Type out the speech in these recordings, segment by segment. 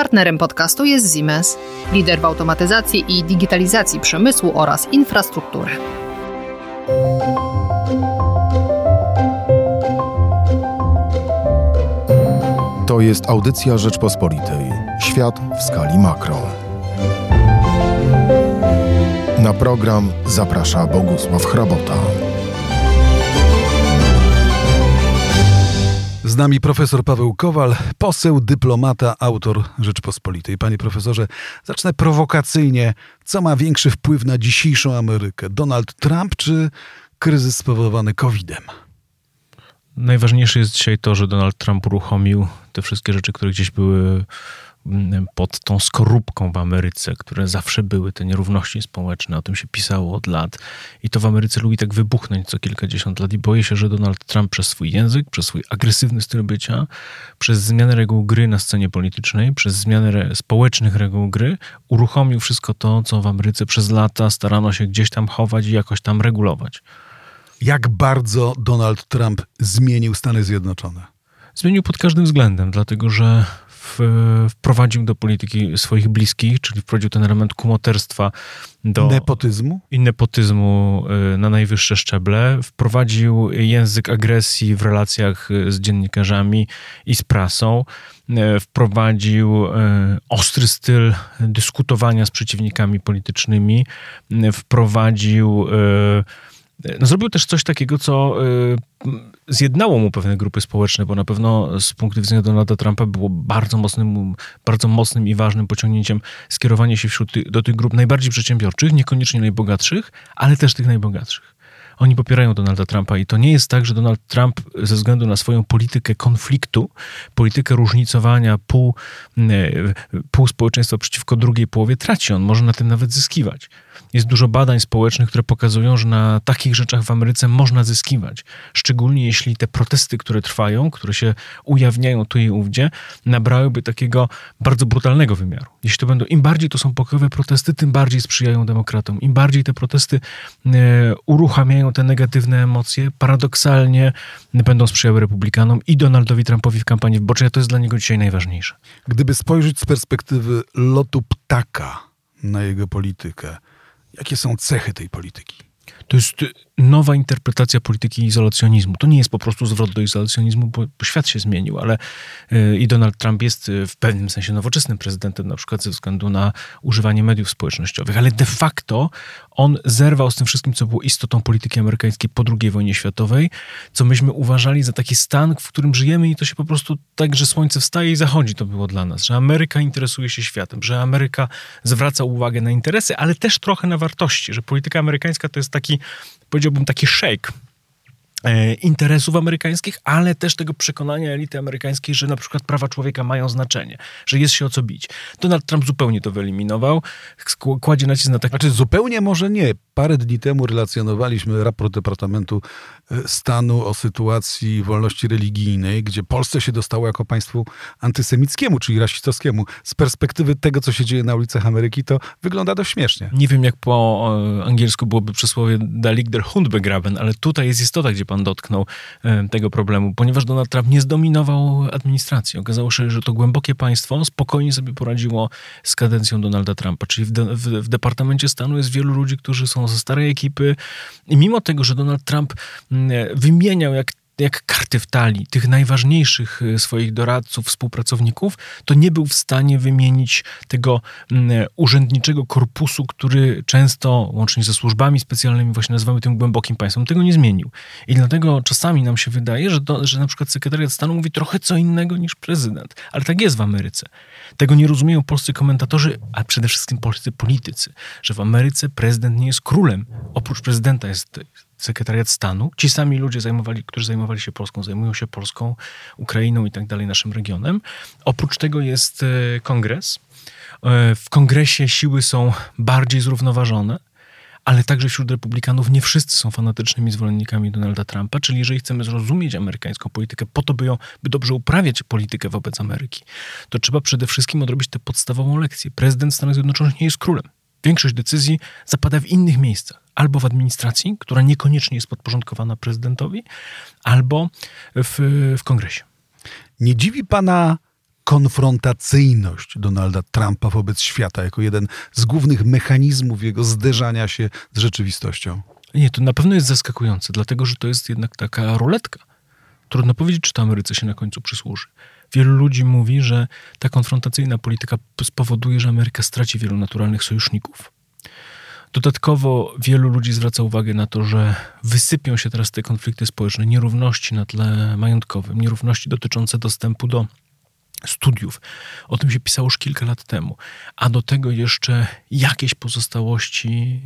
Partnerem podcastu jest Siemens, lider w automatyzacji i digitalizacji przemysłu oraz infrastruktury. To jest audycja Rzeczpospolitej. Świat w skali makro. Na program zaprasza Bogusław Hrabota. Nami profesor Paweł Kowal, poseł, dyplomata, autor Rzeczpospolitej. Panie profesorze, zacznę prowokacyjnie. Co ma większy wpływ na dzisiejszą Amerykę? Donald Trump czy kryzys spowodowany COVID-em? Najważniejsze jest dzisiaj to, że Donald Trump uruchomił te wszystkie rzeczy, które gdzieś były pod tą skorupką w Ameryce, które zawsze były, te nierówności społeczne, o tym się pisało od lat. I to w Ameryce lubi tak wybuchnąć co kilkadziesiąt lat i boję się, że Donald Trump przez swój język, przez swój agresywny styl bycia, przez zmianę reguł gry na scenie politycznej, przez zmianę re społecznych reguł gry, uruchomił wszystko to, co w Ameryce przez lata starano się gdzieś tam chować i jakoś tam regulować. Jak bardzo Donald Trump zmienił Stany Zjednoczone? Zmienił pod każdym względem, dlatego że w, wprowadził do polityki swoich bliskich, czyli wprowadził ten element kumoterstwa do. Nepotyzmu? I nepotyzmu y, na najwyższe szczeble. Wprowadził język agresji w relacjach z dziennikarzami i z prasą. Y, wprowadził y, ostry styl dyskutowania z przeciwnikami politycznymi. Wprowadził no, zrobił też coś takiego, co y, zjednało mu pewne grupy społeczne, bo na pewno z punktu widzenia Donalda Trumpa było bardzo mocnym, bardzo mocnym i ważnym pociągnięciem skierowanie się wśród do tych grup najbardziej przedsiębiorczych, niekoniecznie najbogatszych, ale też tych najbogatszych. Oni popierają Donalda Trumpa i to nie jest tak, że Donald Trump ze względu na swoją politykę konfliktu, politykę różnicowania pół, pół społeczeństwa przeciwko drugiej połowie traci. On może na tym nawet zyskiwać. Jest dużo badań społecznych, które pokazują, że na takich rzeczach w Ameryce można zyskiwać. Szczególnie jeśli te protesty, które trwają, które się ujawniają tu i ówdzie, nabrałyby takiego bardzo brutalnego wymiaru. Jeśli to będą, im bardziej to są pokojowe protesty, tym bardziej sprzyjają demokratom. Im bardziej te protesty e, uruchamiają te negatywne emocje, paradoksalnie będą sprzyjały republikanom i Donaldowi Trumpowi w kampanii wyborczej, a to jest dla niego dzisiaj najważniejsze. Gdyby spojrzeć z perspektywy lotu ptaka na jego politykę, Jakie są cechy tej polityki? To jest nowa interpretacja polityki izolacjonizmu. To nie jest po prostu zwrot do izolacjonizmu, bo, bo świat się zmienił, ale yy, i Donald Trump jest y, w pewnym sensie nowoczesnym prezydentem, na przykład ze względu na używanie mediów społecznościowych, ale de facto on zerwał z tym wszystkim, co było istotą polityki amerykańskiej po II wojnie światowej, co myśmy uważali za taki stan, w którym żyjemy i to się po prostu tak, że słońce wstaje i zachodzi, to było dla nas, że Ameryka interesuje się światem, że Ameryka zwraca uwagę na interesy, ale też trochę na wartości, że polityka amerykańska to jest taki, powiedziałbym, taki shake interesów amerykańskich, ale też tego przekonania elity amerykańskiej, że na przykład prawa człowieka mają znaczenie, że jest się o co bić. Donald Trump zupełnie to wyeliminował, kładzie nacisk na tak... Znaczy zupełnie może nie. Parę dni temu relacjonowaliśmy raport Departamentu e, Stanu o sytuacji wolności religijnej, gdzie Polsce się dostało jako państwu antysemickiemu, czyli rasistowskiemu. Z perspektywy tego, co się dzieje na ulicach Ameryki, to wygląda dość śmiesznie. Nie wiem, jak po angielsku byłoby przysłowie Dalig der Hund begraben, ale tutaj jest istota, gdzie pan dotknął e, tego problemu, ponieważ Donald Trump nie zdominował administracji. Okazało się, że to głębokie państwo spokojnie sobie poradziło z kadencją Donalda Trumpa. Czyli w, de, w, w Departamencie Stanu jest wielu ludzi, którzy są ze starej ekipy. I mimo tego, że Donald Trump mm, wymieniał jak jak karty w talii tych najważniejszych y, swoich doradców, współpracowników, to nie był w stanie wymienić tego mm, urzędniczego korpusu, który często, łącznie ze służbami specjalnymi, właśnie nazywamy tym głębokim państwem, tego nie zmienił. I dlatego czasami nam się wydaje, że, to, że na przykład sekretariat stanu mówi trochę co innego niż prezydent. Ale tak jest w Ameryce. Tego nie rozumieją polscy komentatorzy, a przede wszystkim polscy politycy, że w Ameryce prezydent nie jest królem. Oprócz prezydenta jest sekretariat stanu. Ci sami ludzie, zajmowali, którzy zajmowali się Polską, zajmują się Polską, Ukrainą i tak dalej, naszym regionem. Oprócz tego jest e, kongres. E, w kongresie siły są bardziej zrównoważone ale także wśród republikanów nie wszyscy są fanatycznymi zwolennikami Donalda Trumpa, czyli jeżeli chcemy zrozumieć amerykańską politykę po to, by, ją, by dobrze uprawiać politykę wobec Ameryki, to trzeba przede wszystkim odrobić tę podstawową lekcję. Prezydent Stanów Zjednoczonych nie jest królem. Większość decyzji zapada w innych miejscach. Albo w administracji, która niekoniecznie jest podporządkowana prezydentowi, albo w, w kongresie. Nie dziwi pana konfrontacyjność Donalda Trumpa wobec świata jako jeden z głównych mechanizmów jego zderzania się z rzeczywistością? Nie, to na pewno jest zaskakujące, dlatego że to jest jednak taka ruletka. Trudno powiedzieć, czy to Ameryce się na końcu przysłuży. Wielu ludzi mówi, że ta konfrontacyjna polityka spowoduje, że Ameryka straci wielu naturalnych sojuszników. Dodatkowo wielu ludzi zwraca uwagę na to, że wysypią się teraz te konflikty społeczne, nierówności na tle majątkowym, nierówności dotyczące dostępu do studiów. O tym się pisało już kilka lat temu. A do tego jeszcze jakieś pozostałości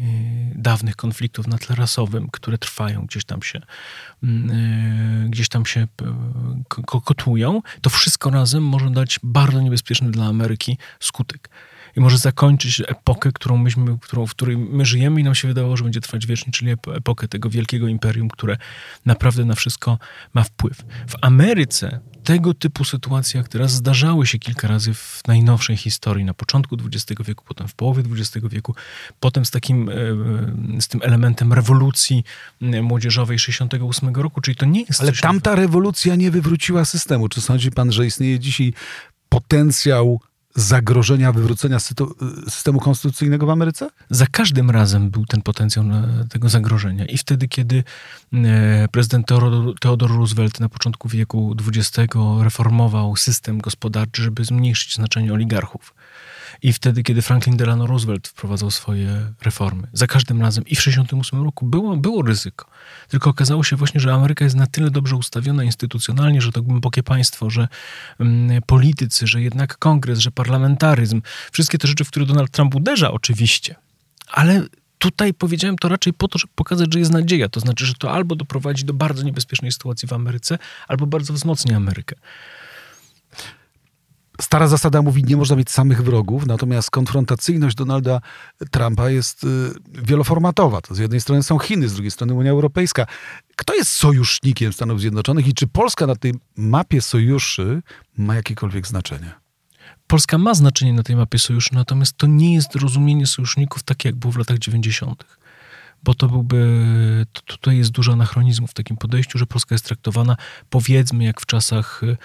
y, dawnych konfliktów na tle rasowym, które trwają, gdzieś tam się mm, y, gdzieś tam się kotują. To wszystko razem może dać bardzo niebezpieczny dla Ameryki skutek i może zakończyć epokę, którą myśmy, którą, w której my żyjemy i nam się wydawało, że będzie trwać wiecznie, czyli epokę tego wielkiego imperium, które naprawdę na wszystko ma wpływ. W Ameryce tego typu sytuacje, jak teraz zdarzały się kilka razy w najnowszej historii, na początku XX wieku, potem w połowie XX wieku, potem z takim, e, z tym elementem rewolucji młodzieżowej 68 roku, czyli to nie jest... Ale tamta rewolucja nie wywróciła systemu. Czy sądzi pan, że istnieje dzisiaj potencjał zagrożenia wywrócenia systemu konstytucyjnego w Ameryce? Za każdym razem był ten potencjał tego zagrożenia. I wtedy, kiedy e, prezydent Theodore Roosevelt na początku wieku XX reformował system gospodarczy, żeby zmniejszyć znaczenie oligarchów i wtedy, kiedy Franklin Delano Roosevelt wprowadzał swoje reformy. Za każdym razem i w 1968 roku było, było ryzyko. Tylko okazało się właśnie, że Ameryka jest na tyle dobrze ustawiona instytucjonalnie, że to głębokie państwo, że mm, politycy, że jednak kongres, że parlamentaryzm, wszystkie te rzeczy, w które Donald Trump uderza oczywiście, ale tutaj powiedziałem to raczej po to, żeby pokazać, że jest nadzieja. To znaczy, że to albo doprowadzi do bardzo niebezpiecznej sytuacji w Ameryce, albo bardzo wzmocni Amerykę. Stara zasada mówi, nie można mieć samych wrogów, natomiast konfrontacyjność Donalda Trumpa jest y, wieloformatowa. To z jednej strony są Chiny, z drugiej strony Unia Europejska. Kto jest sojusznikiem Stanów Zjednoczonych i czy Polska na tej mapie sojuszy ma jakiekolwiek znaczenie? Polska ma znaczenie na tej mapie sojuszy, natomiast to nie jest rozumienie sojuszników takie, jak było w latach 90 bo to byłby, to tutaj jest dużo anachronizmów w takim podejściu, że Polska jest traktowana powiedzmy jak w czasach e,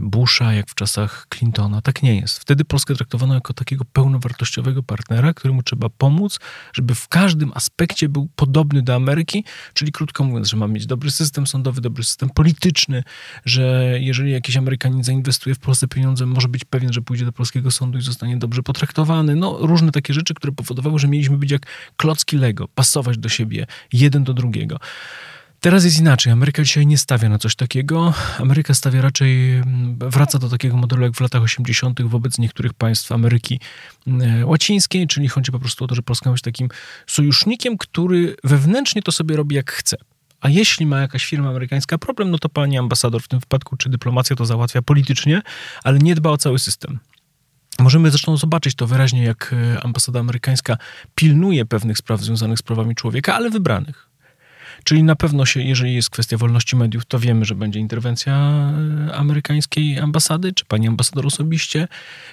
Busha, jak w czasach Clintona. Tak nie jest. Wtedy Polskę traktowano jako takiego pełnowartościowego partnera, któremu trzeba pomóc, żeby w każdym aspekcie był podobny do Ameryki, czyli krótko mówiąc, że ma mieć dobry system sądowy, dobry system polityczny, że jeżeli jakiś Amerykanin zainwestuje w Polsce pieniądze, może być pewien, że pójdzie do polskiego sądu i zostanie dobrze potraktowany. No, różne takie rzeczy, które powodowały, że mieliśmy być jak klocki Lego pasować do siebie, jeden do drugiego. Teraz jest inaczej. Ameryka dzisiaj nie stawia na coś takiego. Ameryka stawia raczej, mm, wraca do takiego modelu jak w latach 80. wobec niektórych państw Ameryki mm, łacińskiej, czyli chodzi po prostu o to, że Polska ma być takim sojusznikiem, który wewnętrznie to sobie robi jak chce. A jeśli ma jakaś firma amerykańska problem, no to pani ambasador w tym wypadku, czy dyplomacja to załatwia politycznie, ale nie dba o cały system. Możemy zresztą zobaczyć to wyraźnie, jak e, ambasada amerykańska pilnuje pewnych spraw związanych z prawami człowieka, ale wybranych. Czyli na pewno się, jeżeli jest kwestia wolności mediów, to wiemy, że będzie interwencja e, amerykańskiej ambasady, czy pani ambasador osobiście.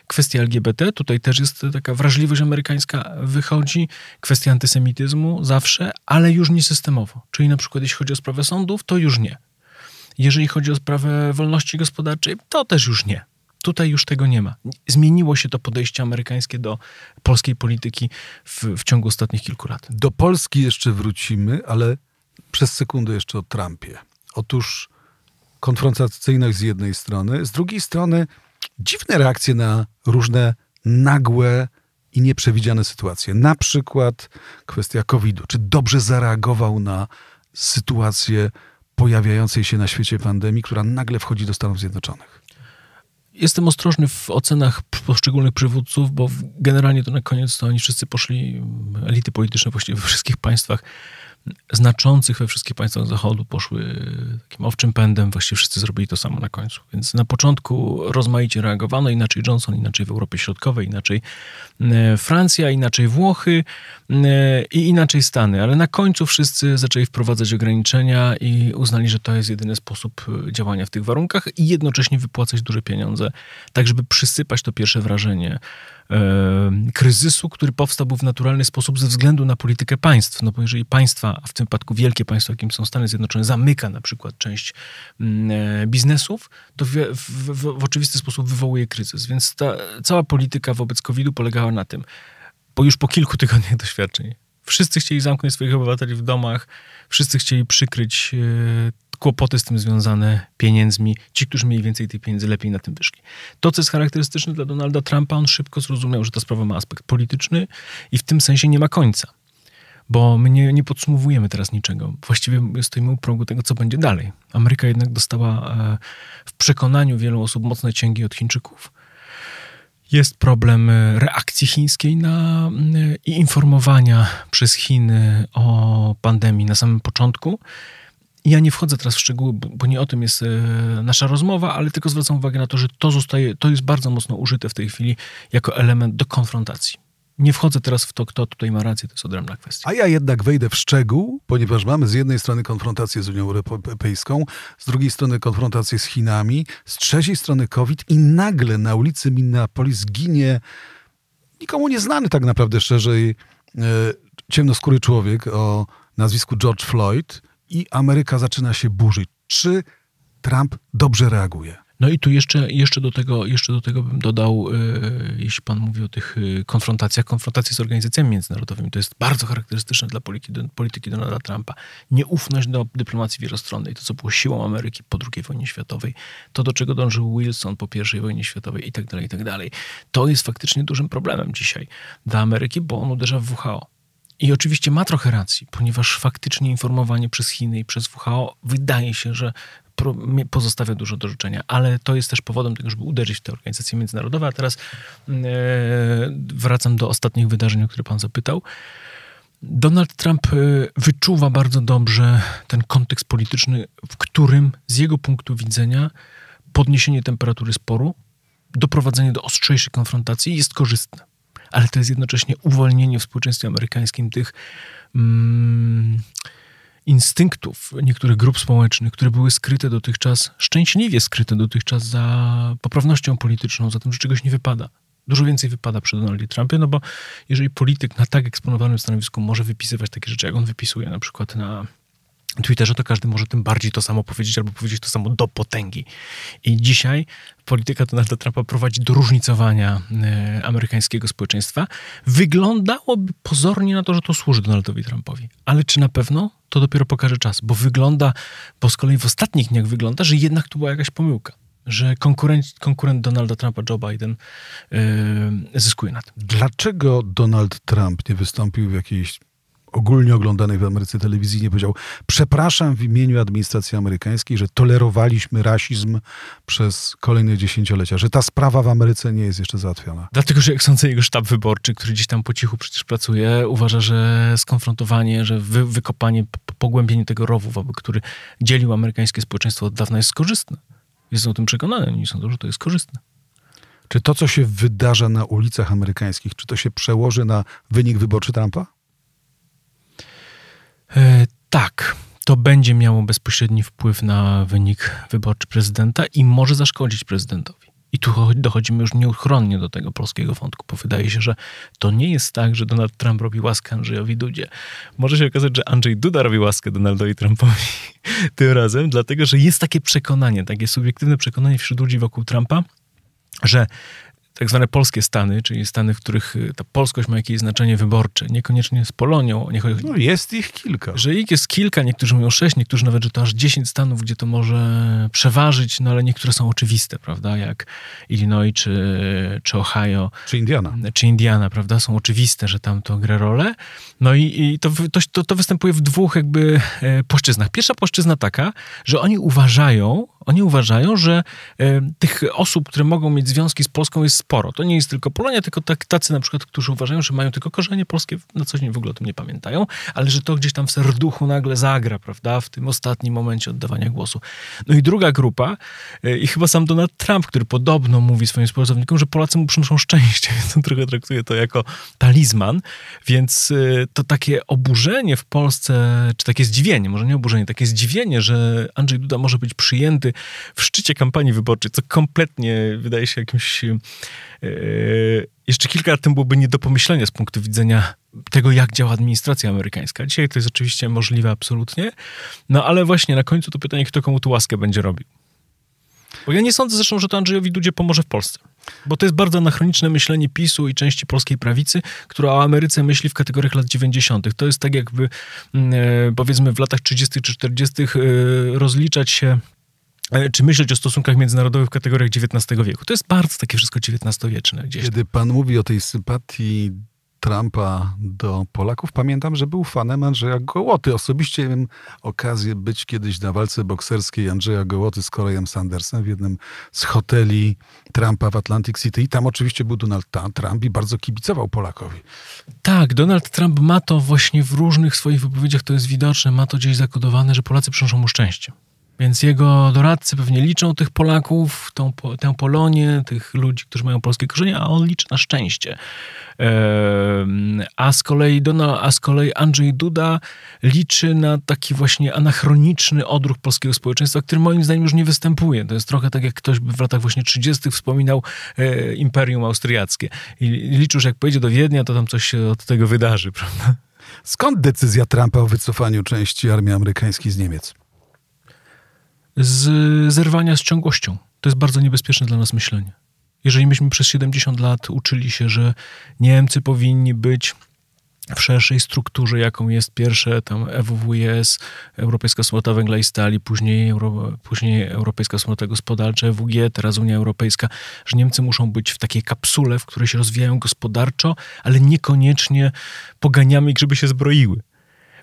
Kwestia LGBT, tutaj też jest taka wrażliwość amerykańska wychodzi. Kwestia antysemityzmu zawsze, ale już nie systemowo. Czyli na przykład jeśli chodzi o sprawę sądów, to już nie. Jeżeli chodzi o sprawę wolności gospodarczej, to też już nie. Tutaj już tego nie ma. Zmieniło się to podejście amerykańskie do polskiej polityki w, w ciągu ostatnich kilku lat. Do Polski jeszcze wrócimy, ale przez sekundę jeszcze o Trumpie. Otóż konfrontacyjność z jednej strony, z drugiej strony dziwne reakcje na różne nagłe i nieprzewidziane sytuacje. Na przykład kwestia COVID-u. Czy dobrze zareagował na sytuację pojawiającej się na świecie pandemii, która nagle wchodzi do Stanów Zjednoczonych? Jestem ostrożny w ocenach poszczególnych przywódców, bo generalnie to na koniec to oni wszyscy poszli, elity polityczne właściwie we wszystkich państwach znaczących we wszystkich państwach Zachodu poszły takim owczym pędem, właściwie wszyscy zrobili to samo na końcu. Więc na początku rozmaicie reagowano, inaczej Johnson, inaczej w Europie Środkowej, inaczej e, Francja, inaczej Włochy e, i inaczej Stany, ale na końcu wszyscy zaczęli wprowadzać ograniczenia i uznali, że to jest jedyny sposób e, działania w tych warunkach i jednocześnie wypłacać duże pieniądze, tak żeby przysypać to pierwsze wrażenie kryzysu, który powstał w naturalny sposób ze względu na politykę państw. No bo jeżeli państwa, a w tym wypadku wielkie państwa, jakim są Stany Zjednoczone, zamyka na przykład część mm, e, biznesów, to w, w, w, w oczywisty sposób wywołuje kryzys. Więc ta cała polityka wobec COVID-u polegała na tym, bo już po kilku tygodniach doświadczeń, wszyscy chcieli zamknąć swoich obywateli w domach, wszyscy chcieli przykryć e, kłopoty z tym związane pieniędzmi. Ci, którzy mieli więcej tych pieniędzy, lepiej na tym wyszli. To, co jest charakterystyczne dla Donalda Trumpa, on szybko zrozumiał, że ta sprawa ma aspekt polityczny i w tym sensie nie ma końca. Bo my nie, nie podsumowujemy teraz niczego. Właściwie stoimy u progu tego, co będzie dalej. Ameryka jednak dostała e, w przekonaniu wielu osób mocne cięgi od Chińczyków. Jest problem e, reakcji chińskiej na, e, i informowania przez Chiny o pandemii na samym początku. Ja nie wchodzę teraz w szczegóły, bo nie o tym jest e, nasza rozmowa, ale tylko zwracam uwagę na to, że to zostaje, to jest bardzo mocno użyte w tej chwili jako element do konfrontacji. Nie wchodzę teraz w to, kto tutaj ma rację, to jest odrębna kwestia. A ja jednak wejdę w szczegół, ponieważ mamy z jednej strony konfrontację z Unią Europejską, z drugiej strony konfrontację z Chinami, z trzeciej strony COVID i nagle na ulicy Minneapolis ginie nikomu nieznany tak naprawdę szczerze e, ciemnoskóry człowiek o nazwisku George Floyd, i Ameryka zaczyna się burzyć. Czy Trump dobrze reaguje? No i tu jeszcze, jeszcze, do, tego, jeszcze do tego bym dodał, yy, jeśli pan mówi o tych yy, konfrontacjach, konfrontacje z organizacjami międzynarodowymi. To jest bardzo charakterystyczne dla polityki, polityki Donalda Trumpa. Nieufność do dyplomacji wielostronnej, to co było siłą Ameryki po II wojnie światowej, to do czego dążył Wilson po I wojnie światowej i tak dalej, i tak dalej. To jest faktycznie dużym problemem dzisiaj dla Ameryki, bo on uderza w WHO i oczywiście ma trochę racji, ponieważ faktycznie informowanie przez Chiny i przez WHO wydaje się, że pozostawia dużo do życzenia, ale to jest też powodem tego, żeby uderzyć w te organizacje międzynarodowe. A teraz e, wracam do ostatnich wydarzeń, o które pan zapytał. Donald Trump e, wyczuwa bardzo dobrze ten kontekst polityczny, w którym z jego punktu widzenia podniesienie temperatury sporu, doprowadzenie do ostrzejszej konfrontacji jest korzystne ale to jest jednocześnie uwolnienie w społeczeństwie amerykańskim tych mm, instynktów niektórych grup społecznych, które były skryte dotychczas, szczęśliwie skryte dotychczas za poprawnością polityczną, za tym, że czegoś nie wypada. Dużo więcej wypada przy Donaldzie Trumpie, no bo jeżeli polityk na tak eksponowanym stanowisku może wypisywać takie rzeczy, jak on wypisuje na przykład na Twitterze, to każdy może tym bardziej to samo powiedzieć albo powiedzieć to samo do potęgi. I dzisiaj polityka Donalda Trumpa prowadzi do różnicowania y, amerykańskiego społeczeństwa. Wyglądałoby pozornie na to, że to służy Donaldowi Trumpowi. Ale czy na pewno? To dopiero pokaże czas, bo wygląda, bo z kolei w ostatnich dniach wygląda, że jednak tu była jakaś pomyłka że konkurent, konkurent Donalda Trumpa, Joe Biden, yy, zyskuje na tym. Dlaczego Donald Trump nie wystąpił w jakiejś ogólnie oglądanej w Ameryce telewizji nie powiedział przepraszam w imieniu administracji amerykańskiej, że tolerowaliśmy rasizm przez kolejne dziesięciolecia, że ta sprawa w Ameryce nie jest jeszcze załatwiona. Dlatego, że jak sądzę, jego sztab wyborczy, który gdzieś tam po cichu przecież pracuje, uważa, że skonfrontowanie, że wy, wykopanie, pogłębienie tego rowu, który dzielił amerykańskie społeczeństwo od dawna jest korzystne. Jest o tym przekonany, oni są że to jest korzystne. Czy to, co się wydarza na ulicach amerykańskich, czy to się przełoży na wynik wyborczy Trumpa? E, tak, to będzie miało bezpośredni wpływ na wynik wyborczy prezydenta i może zaszkodzić prezydentowi. I tu dochodzimy już nieuchronnie do tego polskiego wątku, bo wydaje się, że to nie jest tak, że Donald Trump robi łaskę Andrzejowi Dudzie. Może się okazać, że Andrzej Duda robi łaskę Donaldowi Trumpowi tym razem, dlatego że jest takie przekonanie, takie subiektywne przekonanie wśród ludzi wokół Trumpa, że tak zwane polskie stany, czyli stany, w których y, ta polskość ma jakieś znaczenie wyborcze, niekoniecznie z Polonią. Nie chodzi, no jest ich kilka. Że ich jest kilka, niektórzy mówią sześć, niektórzy nawet, że to aż dziesięć stanów, gdzie to może przeważyć, no ale niektóre są oczywiste, prawda, jak Illinois czy, czy Ohio. Czy Indiana. Czy Indiana, prawda, są oczywiste, że tam to gra rolę. No i, i to, to, to występuje w dwóch jakby e, płaszczyznach. Pierwsza płaszczyzna taka, że oni uważają, oni uważają, że e, tych osób, które mogą mieć związki z Polską jest sporo. To nie jest tylko Polonia, tylko tak, tacy na przykład, którzy uważają, że mają tylko korzenie polskie, na co dzień w ogóle o tym nie pamiętają, ale że to gdzieś tam w serduchu nagle zagra, prawda, w tym ostatnim momencie oddawania głosu. No i druga grupa, e, i chyba sam Donald Trump, który podobno mówi swoim współpracownikom, że Polacy mu przynoszą szczęście, więc on trochę traktuje to jako talizman, więc e, to takie oburzenie w Polsce, czy takie zdziwienie, może nie oburzenie, takie zdziwienie, że Andrzej Duda może być przyjęty Niemcy w szczycie kampanii wyborczej, co kompletnie wydaje się jakimś... E, jeszcze kilka lat temu byłoby nie do pomyślenia z punktu widzenia tego, jak działa administracja amerykańska. Dzisiaj to jest oczywiście możliwe absolutnie, no ale właśnie na końcu to pytanie, kto komu tu łaskę będzie robił. Bo ja nie sądzę zresztą, że to Andrzejowi Dudzie pomoże w Polsce. Bo to jest bardzo anachroniczne myślenie PiSu i części polskiej prawicy, która o Ameryce myśli w kategoriach lat 90. To jest tak jakby mm, e, powiedzmy w latach 30. czy 40. E, rozliczać się czy myśleć o stosunkach międzynarodowych w kategoriach XIX wieku. To jest bardzo takie wszystko XIX-wieczne. Gdzieś Kiedy pan mówi o tej sympatii Trumpa do Polaków. Pamiętam, że był fanem Andrzeja Gołoty. Osobiście miałem okazję być kiedyś na walce bokserskiej Andrzeja Gołoty z Korejem Sandersem w jednym z hoteli Trumpa w Atlantic City. I tam oczywiście był Donald Trump i bardzo kibicował Polakowi. Tak, Donald Trump ma to właśnie w różnych swoich wypowiedziach, to jest widoczne, ma to gdzieś zakodowane, że Polacy przynoszą mu szczęście. Więc jego doradcy pewnie liczą tych Polaków, tą, tę Polonię, tych ludzi, którzy mają polskie korzenie, a on liczy na szczęście. A z kolei, Donald, a z kolei Andrzej Duda liczy na taki właśnie anachroniczny odruch polskiego społeczeństwa, który moim zdaniem już nie występuje. To jest trochę tak, jak ktoś by w latach właśnie 30. wspominał e, Imperium Austriackie. I liczył, że jak pojedzie do Wiednia, to tam coś się od tego wydarzy, prawda? Skąd decyzja Trumpa o wycofaniu części armii amerykańskiej z Niemiec? Z zerwania z ciągłością. To jest bardzo niebezpieczne dla nas myślenie. Jeżeli myśmy przez 70 lat uczyli się, że Niemcy powinni być w szerszej strukturze, jaką jest pierwsze tam EWWS, Europejska Wspólnota Węgla i Stali, później, Euro, później Europejska Wspólnota Gospodarcza, EWG, teraz Unia Europejska, że Niemcy muszą być w takiej kapsule, w której się rozwijają gospodarczo, ale niekoniecznie poganiamy ich, żeby się zbroiły.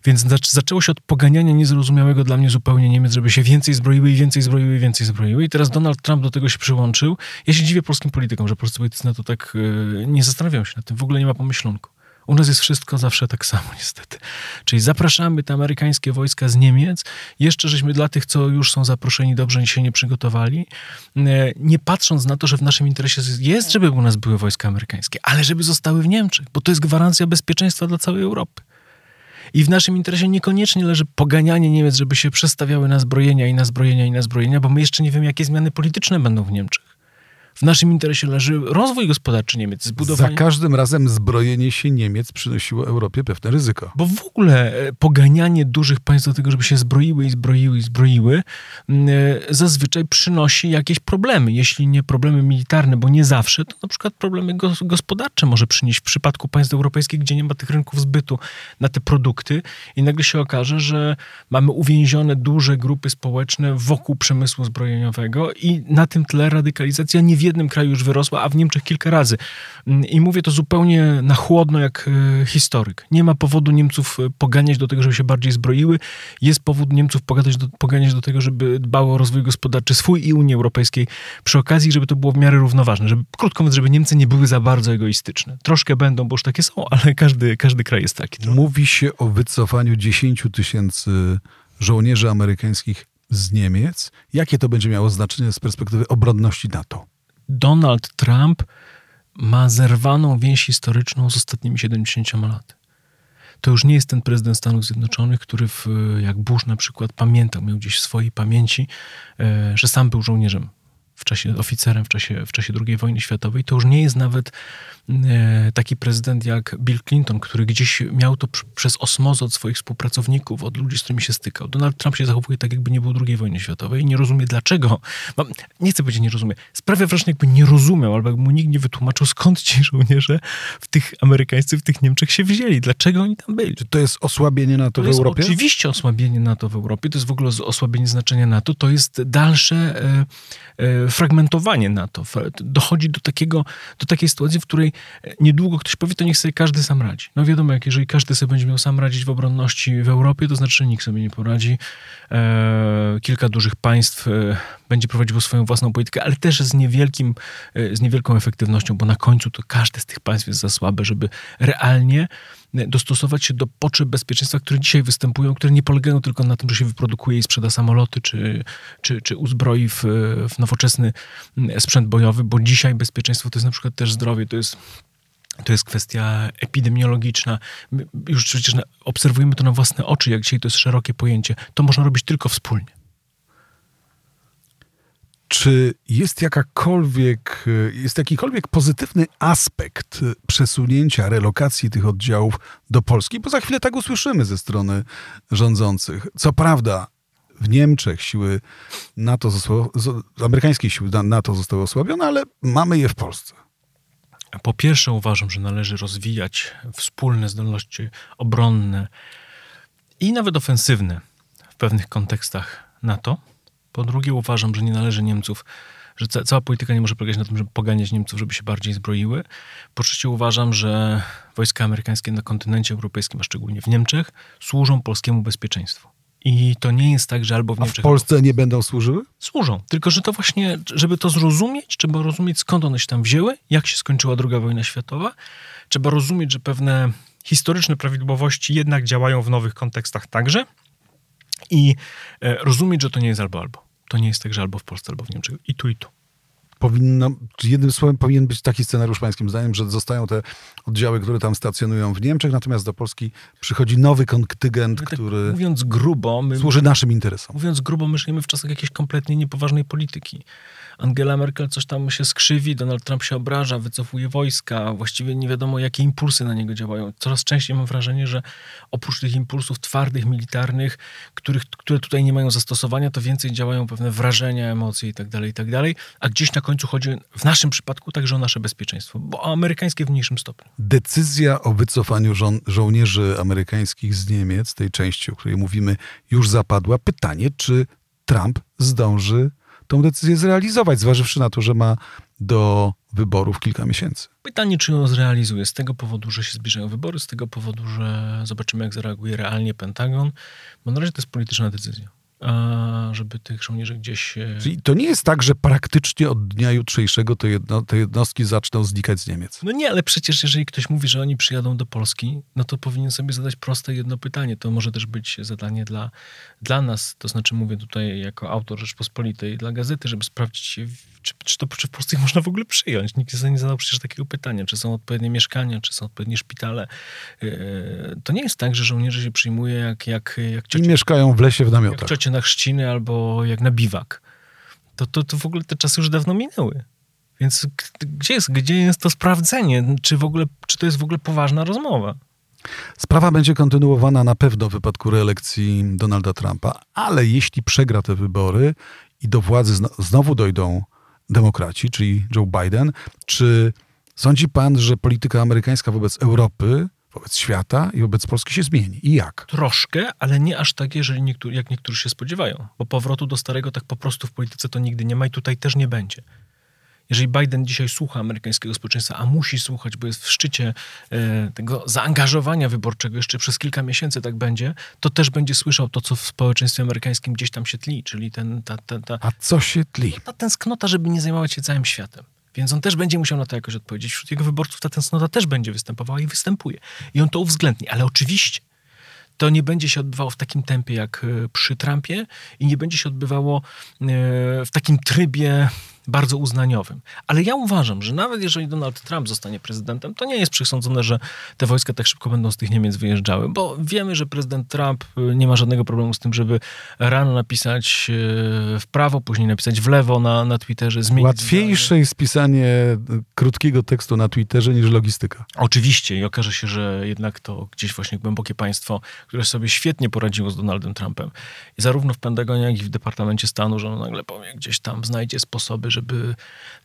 Więc zaczęło się od poganiania niezrozumiałego dla mnie zupełnie Niemiec, żeby się więcej zbroiły i więcej zbroiły i więcej zbroiły. I teraz Donald Trump do tego się przyłączył. Ja się dziwię polskim politykom, że polscy politycy na to tak yy, nie zastanawiają się na tym. W ogóle nie ma pomyślunku. U nas jest wszystko zawsze tak samo, niestety. Czyli zapraszamy te amerykańskie wojska z Niemiec. Jeszcze żeśmy dla tych, co już są zaproszeni, dobrze się nie przygotowali. E, nie patrząc na to, że w naszym interesie jest, żeby u nas były wojska amerykańskie, ale żeby zostały w Niemczech, bo to jest gwarancja bezpieczeństwa dla całej Europy. I w naszym interesie niekoniecznie leży poganianie Niemiec, żeby się przestawiały na zbrojenia i na zbrojenia i na zbrojenia, bo my jeszcze nie wiemy, jakie zmiany polityczne będą w Niemczech w naszym interesie leży rozwój gospodarczy Niemiec. Zbudowanie... Za każdym razem zbrojenie się Niemiec przynosiło Europie pewne ryzyko. Bo w ogóle e, poganianie dużych państw do tego, żeby się zbroiły i zbroiły i zbroiły, e, zazwyczaj przynosi jakieś problemy. Jeśli nie problemy militarne, bo nie zawsze, to na przykład problemy gospodarcze może przynieść w przypadku państw europejskich, gdzie nie ma tych rynków zbytu na te produkty i nagle się okaże, że mamy uwięzione duże grupy społeczne wokół przemysłu zbrojeniowego i na tym tle radykalizacja nie jednym kraju już wyrosła, a w Niemczech kilka razy. Mm, I mówię to zupełnie na chłodno, jak e, historyk. Nie ma powodu Niemców e, poganiać do tego, żeby się bardziej zbroiły. Jest powód Niemców poganiać do, poganiać do tego, żeby dbało o rozwój gospodarczy swój i Unii Europejskiej przy okazji, żeby to było w miarę równoważne. Żeby, krótko mówiąc, żeby Niemcy nie były za bardzo egoistyczne. Troszkę będą, bo już takie są, ale każdy, każdy kraj jest taki. Mówi się o wycofaniu 10 tysięcy żołnierzy amerykańskich z Niemiec. Jakie to będzie miało znaczenie z perspektywy obronności NATO? Donald Trump ma zerwaną więź historyczną z ostatnimi 70 lat. To już nie jest ten prezydent Stanów Zjednoczonych, który, w, jak Bush na przykład, pamiętał, miał gdzieś w swojej pamięci, e, że sam był żołnierzem w czasie oficerem w czasie, w czasie II wojny światowej, to już nie jest nawet e, taki prezydent jak Bill Clinton, który gdzieś miał to przez osmozę od swoich współpracowników, od ludzi, z którymi się stykał. Donald Trump się zachowuje tak, jakby nie było II wojny światowej i nie rozumie dlaczego. Nie chcę powiedzieć nie rozumie. Sprawia wrażenie, jakby nie rozumiał, albo jakby mu nikt nie wytłumaczył, skąd ci żołnierze w tych amerykańscy, w tych Niemczech się wzięli. Dlaczego oni tam byli? Czy to jest osłabienie NATO to w Europie? oczywiście osłabienie NATO w Europie. To jest w ogóle osłabienie znaczenia NATO. To jest dalsze e, e, fragmentowanie NATO. Dochodzi do, takiego, do takiej sytuacji, w której niedługo ktoś powie, to niech sobie każdy sam radzi. No wiadomo, jak jeżeli każdy sobie będzie miał sam radzić w obronności w Europie, to znaczy, że nikt sobie nie poradzi. E, kilka dużych państw e, będzie prowadziło swoją własną politykę, ale też z, niewielkim, e, z niewielką efektywnością, bo na końcu to każde z tych państw jest za słabe, żeby realnie dostosować się do potrzeb bezpieczeństwa, które dzisiaj występują, które nie polegają tylko na tym, że się wyprodukuje i sprzeda samoloty, czy, czy, czy uzbroi w, w nowoczesny sprzęt bojowy, bo dzisiaj bezpieczeństwo to jest na przykład też zdrowie, to jest to jest kwestia epidemiologiczna. My już przecież obserwujemy to na własne oczy, jak dzisiaj to jest szerokie pojęcie. To można robić tylko wspólnie. Czy jest jakakolwiek, jest jakikolwiek pozytywny aspekt przesunięcia, relokacji tych oddziałów do Polski? Bo za chwilę tak usłyszymy ze strony rządzących. Co prawda, w Niemczech siły NATO, zostało, amerykańskie siły NATO zostały osłabione, ale mamy je w Polsce. Po pierwsze, uważam, że należy rozwijać wspólne zdolności obronne i nawet ofensywne w pewnych kontekstach NATO. Po drugie, uważam, że nie należy Niemców, że ca cała polityka nie może polegać na tym, żeby poganiać Niemców, żeby się bardziej zbroiły. Po trzecie, uważam, że wojska amerykańskie na kontynencie europejskim, a szczególnie w Niemczech, służą polskiemu bezpieczeństwu. I to nie jest tak, że albo w Niemczech... A w Polsce nie będą służyły? Służą. Tylko, że to właśnie, żeby to zrozumieć, trzeba rozumieć, skąd one się tam wzięły, jak się skończyła II wojna światowa. Trzeba rozumieć, że pewne historyczne prawidłowości jednak działają w nowych kontekstach także. I e, rozumieć, że to nie jest albo-albo. To nie jest tak, że albo w Polsce, albo w Niemczech. I tu, i tu powinno, jednym słowem powinien być taki scenariusz pańskim zdaniem, że zostają te oddziały, które tam stacjonują w Niemczech, natomiast do Polski przychodzi nowy kontyngent, tak który mówiąc grubo, my, służy naszym interesom. Mówiąc grubo, my żyjemy w czasach jakiejś kompletnie niepoważnej polityki. Angela Merkel coś tam się skrzywi, Donald Trump się obraża, wycofuje wojska, właściwie nie wiadomo, jakie impulsy na niego działają. Coraz częściej mam wrażenie, że oprócz tych impulsów twardych, militarnych, których, które tutaj nie mają zastosowania, to więcej działają pewne wrażenia, emocje itd., tak itd., tak a gdzieś na końcu chodzi w naszym przypadku także o nasze bezpieczeństwo, bo amerykańskie w mniejszym stopniu. Decyzja o wycofaniu żo żołnierzy amerykańskich z Niemiec, tej części, o której mówimy, już zapadła. Pytanie, czy Trump zdąży tą decyzję zrealizować, zważywszy na to, że ma do wyborów kilka miesięcy. Pytanie, czy ją zrealizuje? Z tego powodu, że się zbliżają wybory, z tego powodu, że zobaczymy, jak zareaguje realnie Pentagon, bo na razie to jest polityczna decyzja żeby tych żołnierzy gdzieś... Czyli to nie jest tak, że praktycznie od dnia jutrzejszego te, jedno, te jednostki zaczną znikać z Niemiec? No nie, ale przecież jeżeli ktoś mówi, że oni przyjadą do Polski, no to powinien sobie zadać proste jedno pytanie. To może też być zadanie dla, dla nas, to znaczy mówię tutaj jako autor Rzeczpospolitej, dla gazety, żeby sprawdzić, czy, czy, to, czy w Polsce można w ogóle przyjąć. Nikt nie zadał przecież takiego pytania, czy są odpowiednie mieszkania, czy są odpowiednie szpitale. Yy, to nie jest tak, że żołnierze się przyjmuje jak, jak, jak ciocie, I mieszkają w lesie w namiotach. Na chrzciny albo jak na biwak. To, to, to w ogóle te czasy już dawno minęły. Więc gdzie jest, gdzie jest to sprawdzenie? Czy, w ogóle, czy to jest w ogóle poważna rozmowa? Sprawa będzie kontynuowana na pewno w wypadku reelekcji Donalda Trumpa, ale jeśli przegra te wybory i do władzy znowu dojdą demokraci, czyli Joe Biden, czy sądzi pan, że polityka amerykańska wobec Europy wobec świata i wobec Polski się zmieni. I jak? Troszkę, ale nie aż tak, jeżeli niektóry, jak niektórzy się spodziewają. Bo powrotu do starego tak po prostu w polityce to nigdy nie ma i tutaj też nie będzie. Jeżeli Biden dzisiaj słucha amerykańskiego społeczeństwa, a musi słuchać, bo jest w szczycie e, tego zaangażowania wyborczego, jeszcze przez kilka miesięcy tak będzie, to też będzie słyszał to, co w społeczeństwie amerykańskim gdzieś tam się tli, czyli ten... Ta, ta, ta, a co się tli? Ta tęsknota, żeby nie zajmować się całym światem. Więc on też będzie musiał na to jakoś odpowiedzieć. Wśród jego wyborców ta tęsknota też będzie występowała i występuje. I on to uwzględni. Ale oczywiście to nie będzie się odbywało w takim tempie jak e, przy Trumpie i nie będzie się odbywało e, w takim trybie bardzo uznaniowym. Ale ja uważam, że nawet jeżeli Donald Trump zostanie prezydentem, to nie jest przesądzone, że te wojska tak szybko będą z tych Niemiec wyjeżdżały, bo wiemy, że prezydent Trump y, nie ma żadnego problemu z tym, żeby rano napisać y, w prawo, później napisać w lewo na, na Twitterze. Zmienić Łatwiejsze zdanie. jest pisanie y, krótkiego tekstu na Twitterze niż logistyka. Oczywiście i okaże się, że jednak to gdzieś właśnie głębokie państwo, które sobie świetnie poradziło z Donaldem Trumpem. I zarówno w Pentagonie, jak i w Departamencie Stanu, że on nagle powie, gdzieś tam znajdzie sposoby, żeby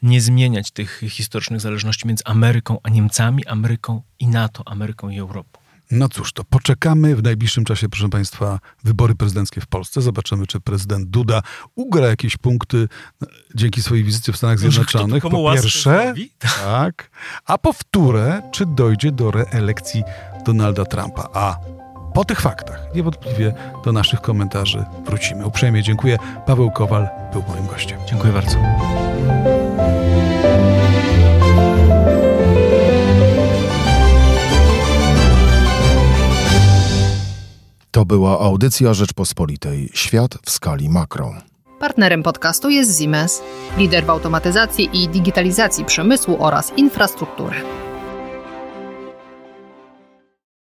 nie zmieniać tych historycznych zależności między Ameryką a Niemcami, Ameryką i NATO, Ameryką i Europą. No cóż, to poczekamy w najbliższym czasie, proszę Państwa, wybory prezydenckie w Polsce. Zobaczymy, czy prezydent Duda ugra jakieś punkty no, dzięki swojej wizycie w Stanach Zjednoczonych. Po pierwsze, tak, a po wtóre, czy dojdzie do reelekcji Donalda Trumpa. A po tych faktach niewątpliwie do naszych komentarzy wrócimy. Uprzejmie dziękuję. Paweł Kowal był moim gościem. Dziękuję bardzo. To była audycja Rzeczpospolitej. Świat w skali makro. Partnerem podcastu jest Siemens, lider w automatyzacji i digitalizacji przemysłu oraz infrastruktury.